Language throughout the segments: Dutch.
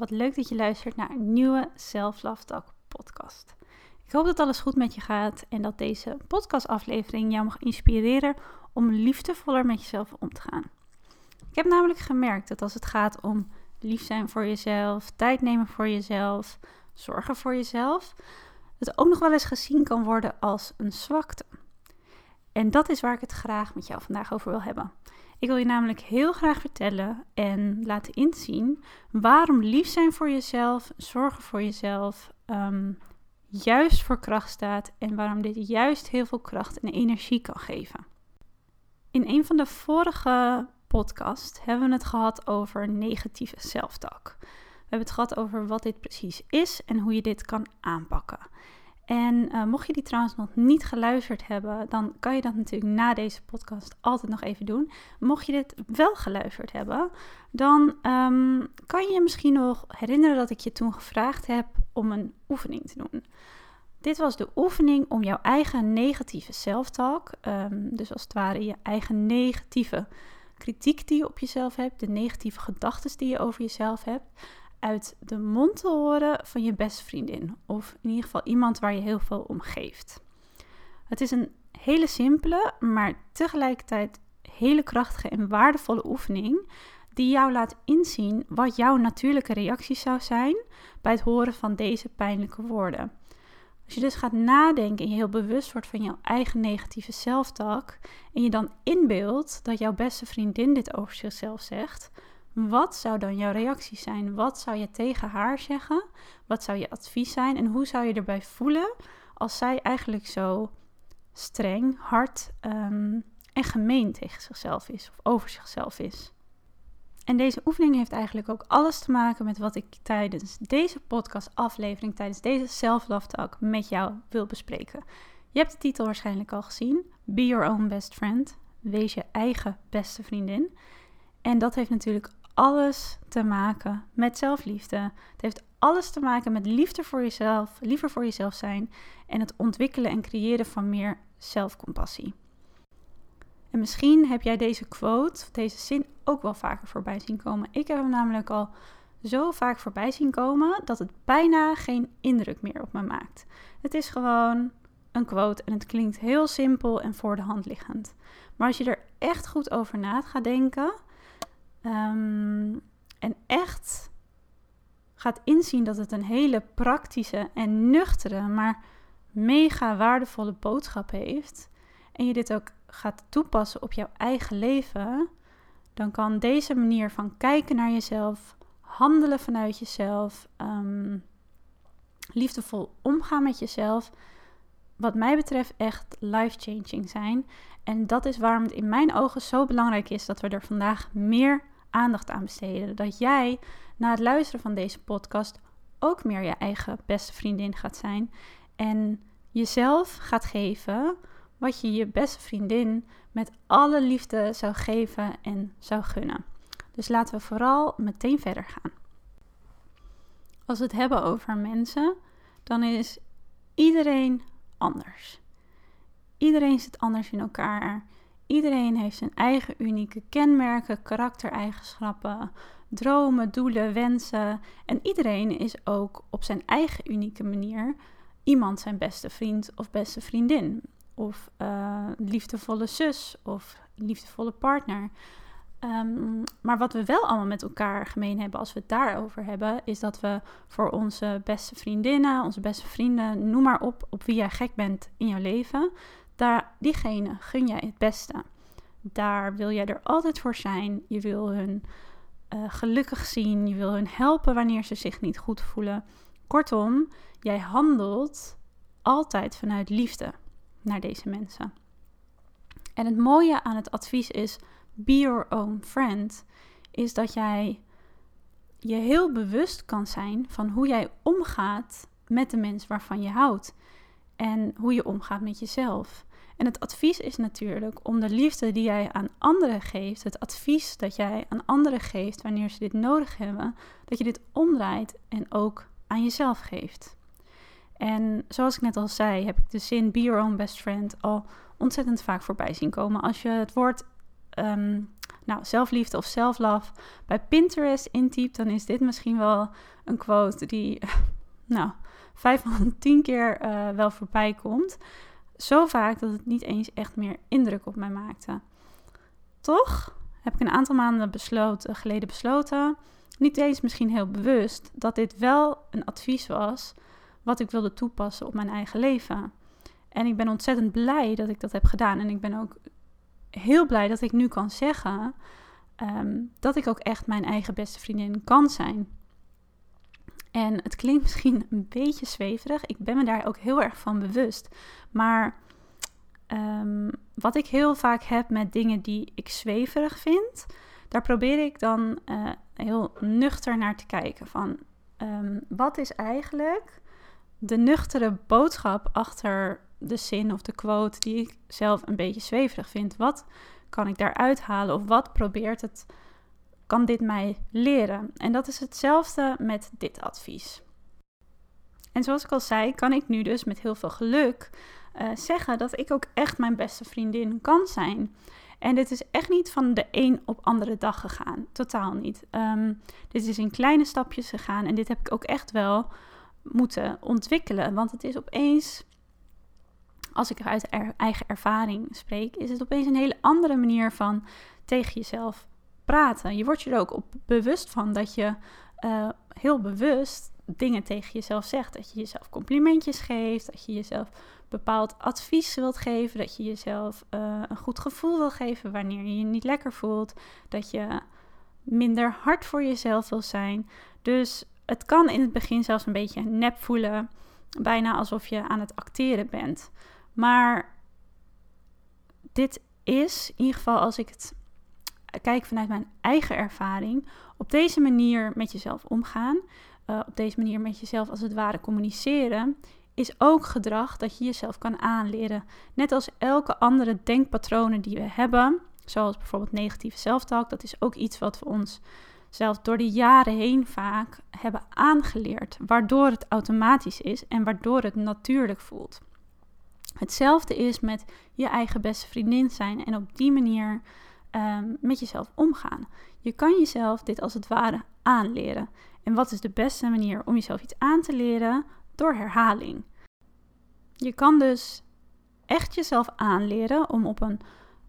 wat leuk dat je luistert naar een nieuwe Self Love Talk podcast. Ik hoop dat alles goed met je gaat en dat deze podcastaflevering jou mag inspireren om liefdevoller met jezelf om te gaan. Ik heb namelijk gemerkt dat als het gaat om lief zijn voor jezelf, tijd nemen voor jezelf, zorgen voor jezelf, het ook nog wel eens gezien kan worden als een zwakte. En dat is waar ik het graag met jou vandaag over wil hebben. Ik wil je namelijk heel graag vertellen en laten inzien waarom lief zijn voor jezelf, zorgen voor jezelf, um, juist voor kracht staat en waarom dit juist heel veel kracht en energie kan geven. In een van de vorige podcasts hebben we het gehad over negatieve zelftalk. We hebben het gehad over wat dit precies is en hoe je dit kan aanpakken. En uh, mocht je die trouwens nog niet geluisterd hebben, dan kan je dat natuurlijk na deze podcast altijd nog even doen. Mocht je dit wel geluisterd hebben, dan um, kan je je misschien nog herinneren dat ik je toen gevraagd heb om een oefening te doen. Dit was de oefening om jouw eigen negatieve zelftalk, um, dus als het ware je eigen negatieve kritiek die je op jezelf hebt, de negatieve gedachten die je over jezelf hebt, uit de mond te horen van je beste vriendin. Of in ieder geval iemand waar je heel veel om geeft. Het is een hele simpele, maar tegelijkertijd hele krachtige en waardevolle oefening. Die jou laat inzien wat jouw natuurlijke reactie zou zijn bij het horen van deze pijnlijke woorden. Als je dus gaat nadenken en je heel bewust wordt van jouw eigen negatieve zelftalk. En je dan inbeeldt dat jouw beste vriendin dit over zichzelf zegt wat zou dan jouw reactie zijn? Wat zou je tegen haar zeggen? Wat zou je advies zijn? En hoe zou je erbij voelen als zij eigenlijk zo streng, hard um, en gemeen tegen zichzelf is of over zichzelf is? En deze oefening heeft eigenlijk ook alles te maken met wat ik tijdens deze podcast-aflevering, tijdens deze Self-Love Talk met jou wil bespreken. Je hebt de titel waarschijnlijk al gezien: Be Your Own Best Friend. Wees je eigen beste vriendin. En dat heeft natuurlijk alles te maken met zelfliefde. Het heeft alles te maken met liefde voor jezelf, liever voor jezelf zijn en het ontwikkelen en creëren van meer zelfcompassie. En misschien heb jij deze quote, deze zin ook wel vaker voorbij zien komen. Ik heb hem namelijk al zo vaak voorbij zien komen dat het bijna geen indruk meer op me maakt. Het is gewoon een quote en het klinkt heel simpel en voor de hand liggend. Maar als je er echt goed over na gaat denken, Ehm, en echt gaat inzien dat het een hele praktische en nuchtere, maar mega waardevolle boodschap heeft. En je dit ook gaat toepassen op jouw eigen leven. Dan kan deze manier van kijken naar jezelf, handelen vanuit jezelf, um, liefdevol omgaan met jezelf, wat mij betreft echt life-changing zijn. En dat is waarom het in mijn ogen zo belangrijk is dat we er vandaag meer aandacht aan besteden. Dat jij na het luisteren van deze podcast ook meer je eigen beste vriendin gaat zijn. En jezelf gaat geven wat je je beste vriendin met alle liefde zou geven en zou gunnen. Dus laten we vooral meteen verder gaan. Als we het hebben over mensen, dan is iedereen anders. Iedereen zit anders in elkaar. Iedereen heeft zijn eigen unieke kenmerken, karaktereigenschappen, dromen, doelen, wensen. En iedereen is ook op zijn eigen unieke manier iemand zijn beste vriend of beste vriendin. Of uh, liefdevolle zus of liefdevolle partner. Um, maar wat we wel allemaal met elkaar gemeen hebben als we het daarover hebben, is dat we voor onze beste vriendinnen, onze beste vrienden, noem maar op, op wie jij gek bent in jouw leven, daar, diegene gun jij het beste. Daar wil jij er altijd voor zijn. Je wil hun uh, gelukkig zien. Je wil hun helpen wanneer ze zich niet goed voelen. Kortom, jij handelt altijd vanuit liefde naar deze mensen. En het mooie aan het advies is: be your own friend. Is dat jij je heel bewust kan zijn van hoe jij omgaat met de mens waarvan je houdt. En hoe je omgaat met jezelf. En het advies is natuurlijk om de liefde die jij aan anderen geeft, het advies dat jij aan anderen geeft wanneer ze dit nodig hebben, dat je dit omdraait en ook aan jezelf geeft. En zoals ik net al zei, heb ik de zin Be Your Own Best Friend al ontzettend vaak voorbij zien komen. Als je het woord um, nou, zelfliefde of self-love bij Pinterest intypt, dan is dit misschien wel een quote die, nou, 5 van 10 keer uh, wel voorbij komt. Zo vaak dat het niet eens echt meer indruk op mij maakte. Toch heb ik een aantal maanden besloten, geleden besloten, niet eens misschien heel bewust, dat dit wel een advies was wat ik wilde toepassen op mijn eigen leven. En ik ben ontzettend blij dat ik dat heb gedaan. En ik ben ook heel blij dat ik nu kan zeggen ehm, dat ik ook echt mijn eigen beste vriendin kan zijn. En het klinkt misschien een beetje zweverig. Ik ben me daar ook heel erg van bewust. Maar ehm, wat ik heel vaak heb met dingen die ik zweverig vind, daar probeer ik dan uh, heel nuchter naar te kijken. Van ehm, wat is eigenlijk de nuchtere boodschap achter de zin of de quote die ik zelf een beetje zweverig vind. Wat kan ik daaruit halen of wat probeert het, kan dit mij leren? En dat is hetzelfde met dit advies. En zoals ik al zei, kan ik nu dus met heel veel geluk uh, zeggen dat ik ook echt mijn beste vriendin kan zijn. En dit is echt niet van de een op andere dag gegaan. Totaal niet. Um, dit is in kleine stapjes gegaan. En dit heb ik ook echt wel moeten ontwikkelen. Want het is opeens als ik uit eigen ervaring spreek, is het opeens een hele andere manier van tegen jezelf praten. Je wordt je er ook op bewust van dat je uh, heel bewust dingen tegen jezelf zegt. Dat je jezelf complimentjes geeft, dat je jezelf bepaald advies wilt geven, dat je jezelf uh, een goed gevoel wil geven wanneer je je niet lekker voelt, dat je minder hard voor jezelf wil zijn. Dus het kan in het begin zelfs een beetje nep voelen, bijna alsof je aan het acteren bent. Maar dit is, in ieder geval als ik het kijk vanuit mijn eigen ervaring, op deze manier met jezelf omgaan, uh, op deze manier met jezelf als het ware communiceren, is ook gedrag dat je jezelf kan aanleren. Net als elke andere denkpatronen die we hebben, zoals bijvoorbeeld negatieve zelftalk, dat is ook iets wat we ons zelf door de jaren heen vaak hebben aangeleerd, waardoor het automatisch is en waardoor het natuurlijk voelt. Hetzelfde is met je eigen beste vriendin zijn en op die manier um, met jezelf omgaan. Je kan jezelf dit als het ware aanleren. En wat is de beste manier om jezelf iets aan te leren? Door herhaling. Je kan dus echt jezelf aanleren om op een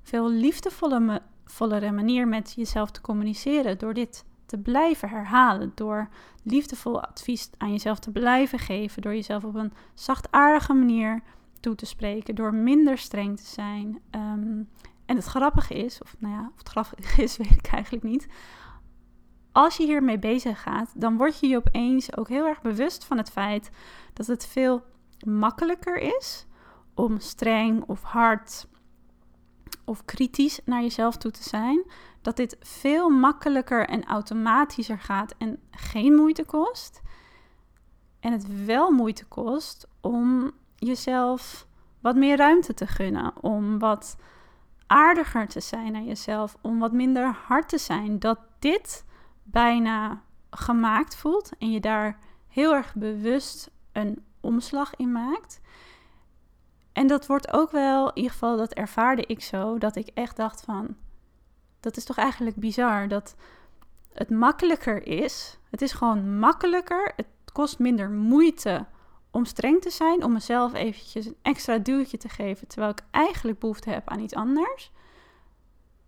veel liefdevollere manier met jezelf te communiceren. Door dit te blijven herhalen. Door liefdevol advies aan jezelf te blijven geven. Door jezelf op een zachtaardige manier toe te spreken, door minder streng te zijn. Ehm, en het grappige is, of nou ja, of het grappig is, weet ik eigenlijk niet. Als je hiermee bezig gaat, dan word je je opeens ook heel erg bewust van het feit dat het veel makkelijker is om streng of hard of kritisch naar jezelf toe te zijn. Dat dit veel makkelijker en automatischer gaat en geen moeite kost. En het wel moeite kost om jezelf wat meer ruimte te gunnen. Om wat aardiger te zijn naar jezelf. Om wat minder hard te zijn. Dat dit bijna gemaakt voelt. En je daar heel erg bewust een omslag in maakt. En dat wordt ook wel, in ieder geval dat ervaarde ik zo, dat ik echt dacht van, dat is toch eigenlijk bizar dat het makkelijker is. Het is gewoon makkelijker, het kost minder moeite om streng te zijn, om mezelf eventjes een extra duwtje te geven, terwijl ik eigenlijk behoefte heb aan iets anders,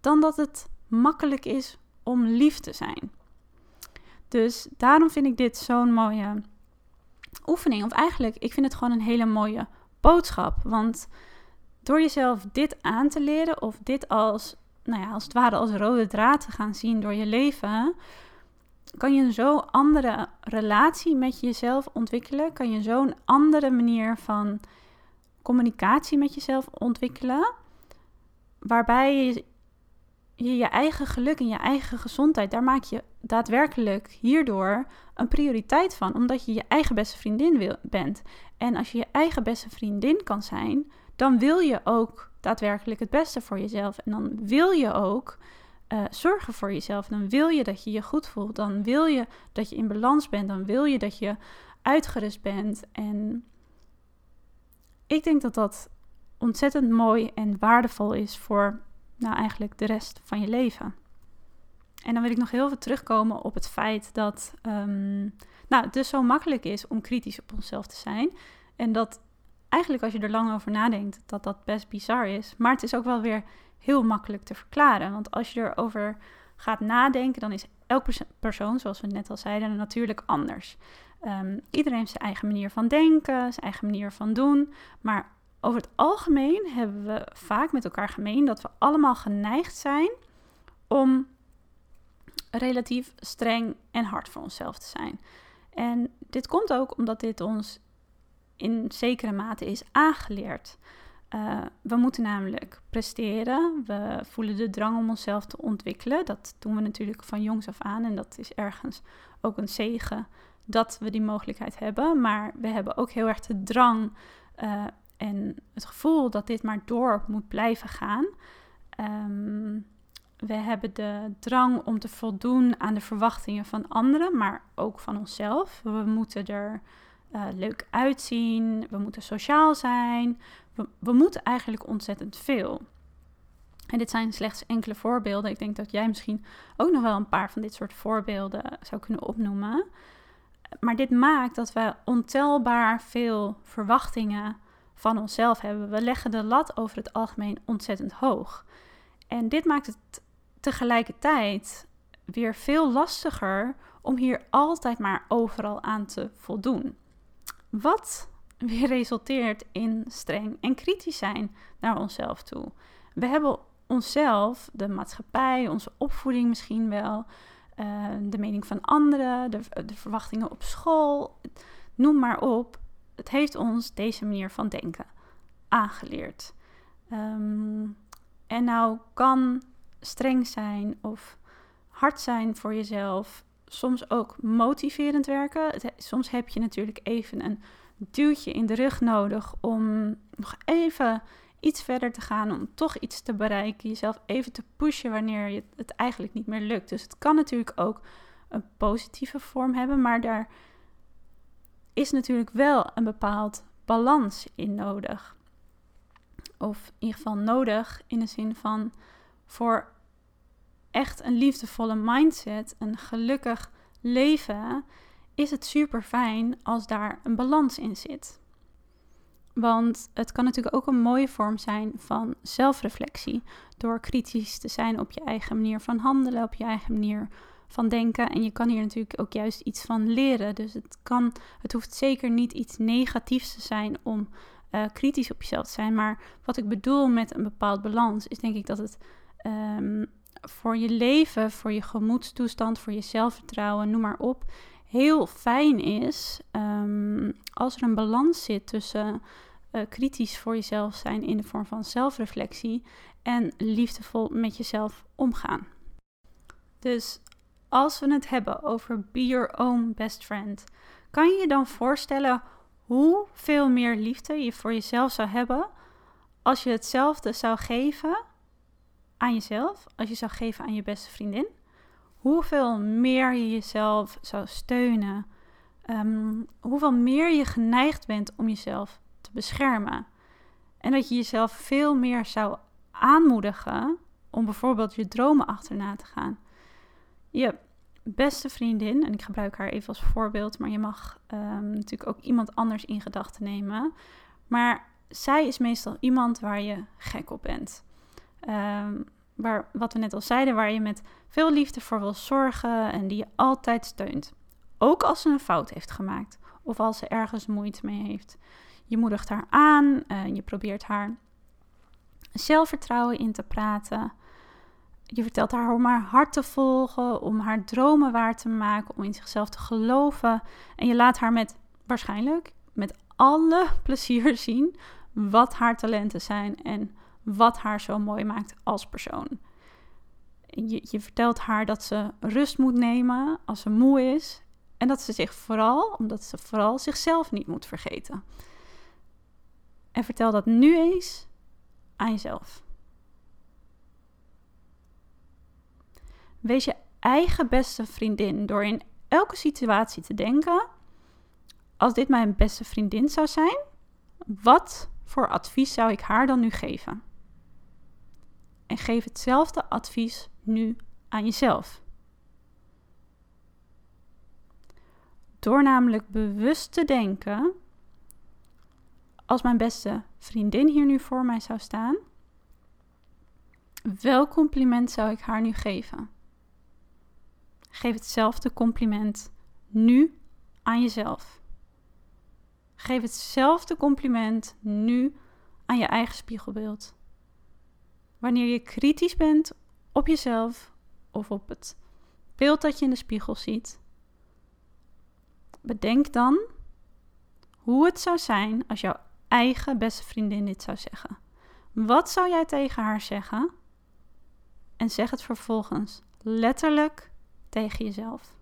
dan dat het makkelijk is om lief te zijn. Dus daarom vind ik dit zo'n mooie oefening. Of eigenlijk, ik vind het gewoon een hele mooie boodschap. Want door jezelf dit aan te leren, of dit als, nou ja, als het ware als rode draad te gaan zien door je leven, kan je zo andere relatie met jezelf ontwikkelen? Kan je zo'n andere manier van communicatie met jezelf ontwikkelen? Waarbij je je je eigen geluk en je eigen gezondheid, daar maak je daadwerkelijk hierdoor een prioriteit van, omdat je je eigen beste vriendin wil, bent. En als je je eigen beste vriendin kan zijn, dan wil je ook daadwerkelijk het beste voor jezelf. En dan wil je ook uh, zorgen voor jezelf. Dan wil je dat je je goed voelt. Dan wil je dat je in balans bent. Dan wil je dat je uitgerust bent. En ik denk dat dat ontzettend mooi en waardevol is voor nou eigenlijk de rest van je leven. En dan wil ik nog heel veel terugkomen op het feit dat um, nou, het dus zo makkelijk is om kritisch op onszelf te zijn. En dat eigenlijk als je er lang over nadenkt, dat dat best bizar is. Maar het is ook wel weer heel makkelijk te verklaren. Want als je erover gaat nadenken, dan is elk persoon, zoals we net al zeiden, natuurlijk anders. Um, iedereen heeft zijn eigen manier van denken, zijn eigen manier van doen. Maar over het algemeen hebben we vaak met elkaar gemeen dat we allemaal geneigd zijn om relatief streng en hard voor onszelf te zijn. En dit komt ook omdat dit ons in zekere mate is aangeleerd. Uh, we moeten namelijk presteren. We voelen de drang om onszelf te ontwikkelen. Dat doen we natuurlijk van jongs af aan. En dat is ergens ook een zegen dat we die mogelijkheid hebben. Maar we hebben ook heel erg de drang uh, en het gevoel dat dit maar door moet blijven gaan. Um, we hebben de drang om te voldoen aan de verwachtingen van anderen, maar ook van onszelf. We moeten er uh, leuk uitzien, we moeten sociaal zijn. We, moeten eigenlijk ontzettend veel. En dit zijn slechts enkele voorbeelden. Ik denk dat jij misschien ook nog wel een paar van dit soort voorbeelden zou kunnen opnoemen. Maar dit maakt dat we ontelbaar veel verwachtingen van onszelf hebben. We leggen de lat over het algemeen ontzettend hoog. En dit maakt het tegelijkertijd weer veel lastiger om hier altijd maar overal aan te voldoen. Wat weer resulteert in streng en kritisch zijn naar onszelf toe. We hebben onszelf, de maatschappij, onze opvoeding misschien wel, uh, de mening van anderen, de, verwachtingen op school, noem maar op. Het heeft ons deze manier van denken aangeleerd. Um, en nou kan streng zijn of hard zijn voor jezelf soms ook motiverend werken. Soms heb je natuurlijk even een duwtje in de rug nodig om nog even iets verder te gaan, om toch iets te bereiken, jezelf even te pushen wanneer het eigenlijk niet meer lukt. Dus het kan natuurlijk ook een positieve vorm hebben, maar daar is natuurlijk wel een bepaald balans in nodig. Of in ieder geval nodig in de zin van voor echt een liefdevolle mindset, een gelukkig leven, is het super fijn als daar een balans in zit. Want het kan natuurlijk ook een mooie vorm zijn van zelfreflectie. Door kritisch te zijn op je eigen manier van handelen, op je eigen manier van denken. En je kan hier natuurlijk ook juist iets van leren. Dus het, kan, het hoeft zeker niet iets negatiefs te zijn om uh, kritisch op jezelf te zijn. Maar wat ik bedoel met een bepaald balans, is denk ik dat het um, voor je leven, voor je gemoedstoestand, voor je zelfvertrouwen, noem maar op, heel fijn is um, als er een balans zit tussen uh, kritisch voor jezelf zijn in de vorm van zelfreflectie en liefdevol met jezelf omgaan. Dus als we het hebben over be your own best friend, kan je je dan voorstellen hoeveel meer liefde je voor jezelf zou hebben als je hetzelfde zou geven aan jezelf, als je zou geven aan je beste vriendin, hoeveel meer je jezelf zou steunen, ehm, hoeveel meer je geneigd bent om jezelf te beschermen. En dat je jezelf veel meer zou aanmoedigen om bijvoorbeeld je dromen achterna te gaan. Je beste vriendin, en ik gebruik haar even als voorbeeld, maar je mag um, natuurlijk ook iemand anders in gedachten nemen. Maar zij is meestal iemand waar je gek op bent. Ehm, waar, wat we net al zeiden, waar je met veel liefde voor wil zorgen en die je altijd steunt. Ook als ze een fout heeft gemaakt of als ze ergens moeite mee heeft. Je moedigt haar aan, uh, je probeert haar zelfvertrouwen in te praten. Je vertelt haar om haar hart te volgen, om haar dromen waar te maken, om in zichzelf te geloven. En je laat haar met waarschijnlijk met alle plezier zien wat haar talenten zijn en wat haar zo mooi maakt als persoon. Je, je vertelt haar dat ze rust moet nemen als ze moe is. En dat ze zich vooral, omdat ze vooral zichzelf niet moet vergeten. En vertel dat nu eens aan jezelf. Wees je eigen beste vriendin door in elke situatie te denken: als dit mijn beste vriendin zou zijn, wat voor advies zou ik haar dan nu geven? En geef hetzelfde advies nu aan jezelf. Door namelijk bewust te denken, als mijn beste vriendin hier nu voor mij zou staan, welk compliment zou ik haar nu geven? Geef hetzelfde compliment nu aan jezelf. Geef hetzelfde compliment nu aan je eigen spiegelbeeld. Wanneer je kritisch bent op jezelf of op het beeld dat je in de spiegel ziet, bedenk dan hoe het zou zijn als jouw eigen beste vriendin dit zou zeggen. Wat zou jij tegen haar zeggen? En zeg het vervolgens letterlijk tegen jezelf.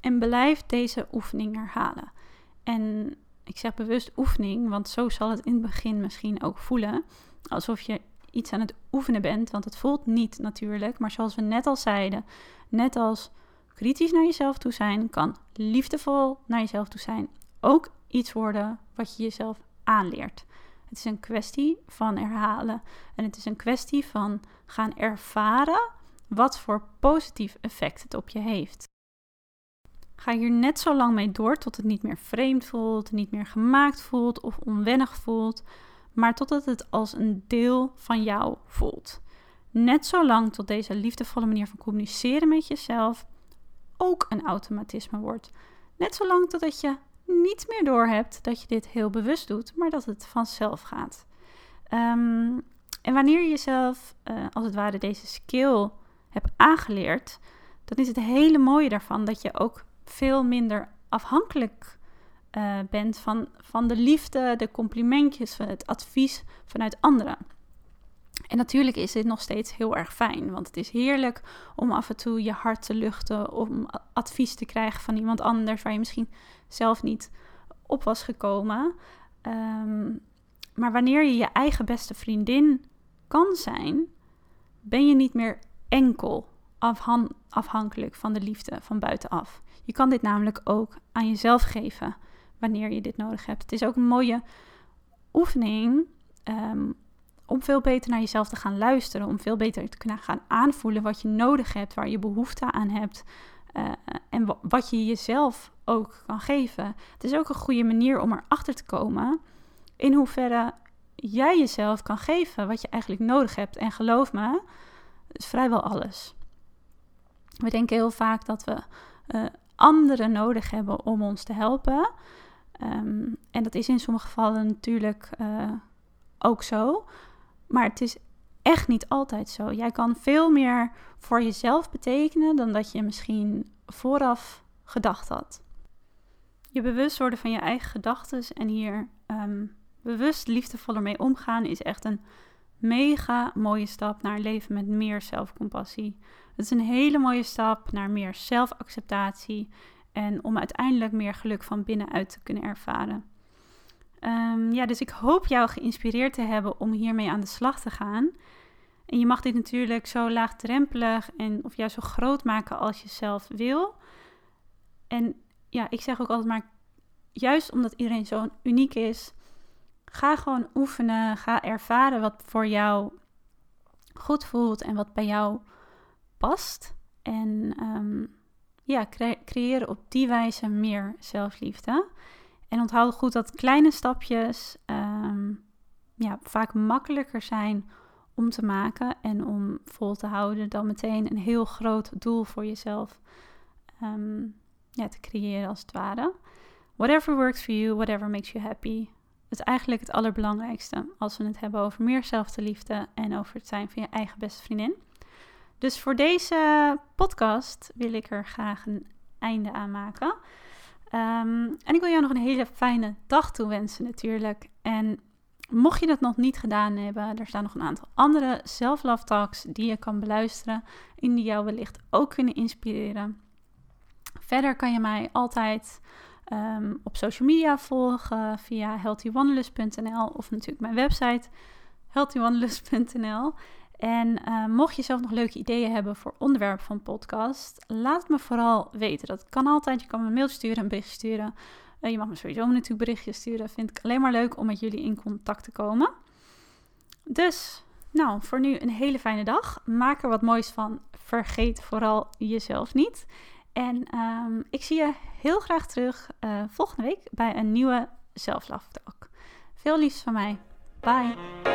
En blijf deze oefening herhalen. En ik zeg bewust oefening, want zo zal het in het begin misschien ook voelen. Alsof je iets aan het oefenen bent, want het voelt niet natuurlijk. Maar zoals we net al zeiden, net als kritisch naar jezelf toe zijn, kan liefdevol naar jezelf toe zijn ook iets worden wat je jezelf aanleert. Het is een kwestie van herhalen en het is een kwestie van gaan ervaren wat voor positief effect het op je heeft. Ga hier net zo lang mee door tot het niet meer vreemd voelt, niet meer gemaakt voelt of onwennig voelt, maar totdat het als een deel van jou voelt. Net zo lang tot deze liefdevolle manier van communiceren met jezelf ook een automatisme wordt. Net zo lang totdat je niet meer doorhebt dat je dit heel bewust doet, maar dat het vanzelf gaat. Ehm, en wanneer je jezelf, uh, als het ware, deze skill hebt aangeleerd, dan is het hele mooie daarvan dat je ook veel minder afhankelijk uh, bent van, van de liefde, de complimentjes, van het advies vanuit anderen. En natuurlijk is dit nog steeds heel erg fijn, want het is heerlijk om af en toe je hart te luchten, om advies te krijgen van iemand anders waar je misschien zelf niet op was gekomen. Ehm, maar wanneer je je eigen beste vriendin kan zijn, ben je niet meer enkel afhankelijk van de liefde van buitenaf. Je kan dit namelijk ook aan jezelf geven wanneer je dit nodig hebt. Het is ook een mooie oefening um, om veel beter naar jezelf te gaan luisteren, om veel beter te kunnen gaan aanvoelen wat je nodig hebt, waar je behoefte aan hebt uh, en wat je jezelf ook kan geven. Het is ook een goede manier om erachter te komen in hoeverre jij jezelf kan geven wat je eigenlijk nodig hebt. En geloof me, is vrijwel alles. We denken heel vaak dat we uh, anderen nodig hebben om ons te helpen. Um, en dat is in sommige gevallen natuurlijk uh, ook zo. Maar het is echt niet altijd zo. Jij kan veel meer voor jezelf betekenen dan dat je misschien vooraf gedacht had. Je bewust worden van je eigen gedachten en hier um, bewust liefdevoller mee omgaan is echt een mega mooie stap naar een leven met meer zelfcompassie. Het is een hele mooie stap naar meer zelfacceptatie en om uiteindelijk meer geluk van binnenuit te kunnen ervaren. Um, ja, dus ik hoop jou geïnspireerd te hebben om hiermee aan de slag te gaan. En je mag dit natuurlijk zo laagdrempelig en of juist zo groot maken als je zelf wil. En ja, ik zeg ook altijd maar, juist omdat iedereen zo uniek is, ga gewoon oefenen, ga ervaren wat voor jou goed voelt en wat bij jou past. En um, ja, cre creëren op die wijze meer zelfliefde. En onthoud goed dat kleine stapjes um, ja, vaak makkelijker zijn om te maken en om vol te houden dan meteen een heel groot doel voor jezelf um, ja, te creëren als het ware. Whatever works for you, whatever makes you happy. Dat is eigenlijk het allerbelangrijkste als we het hebben over meer zelfliefde en over het zijn van je eigen beste vriendin. Dus voor deze podcast wil ik er graag een einde aan maken. Um, en ik wil jou nog een hele fijne dag toewensen natuurlijk. En Mocht je dat nog niet gedaan hebben, er staan nog een aantal andere self-love talks die je kan beluisteren en die jou wellicht ook kunnen inspireren. Verder kan je mij altijd um, op social media volgen via healthywanderlust.nl of natuurlijk mijn website healthywanderlust.nl. En uh, mocht je zelf nog leuke ideeën hebben voor onderwerpen van podcast, laat het me vooral weten. Dat kan altijd. Je kan me een mail sturen, een bericht sturen. Uh, je mag me sowieso natuurlijk berichtjes sturen. Vind ik alleen maar leuk om met jullie in contact te komen. Dus, nou, voor nu een hele fijne dag. Maak er wat moois van. Vergeet vooral jezelf niet. En um, ik zie je heel graag terug uh, volgende week bij een nieuwe Self Love Talk. Veel liefs van mij. Bye.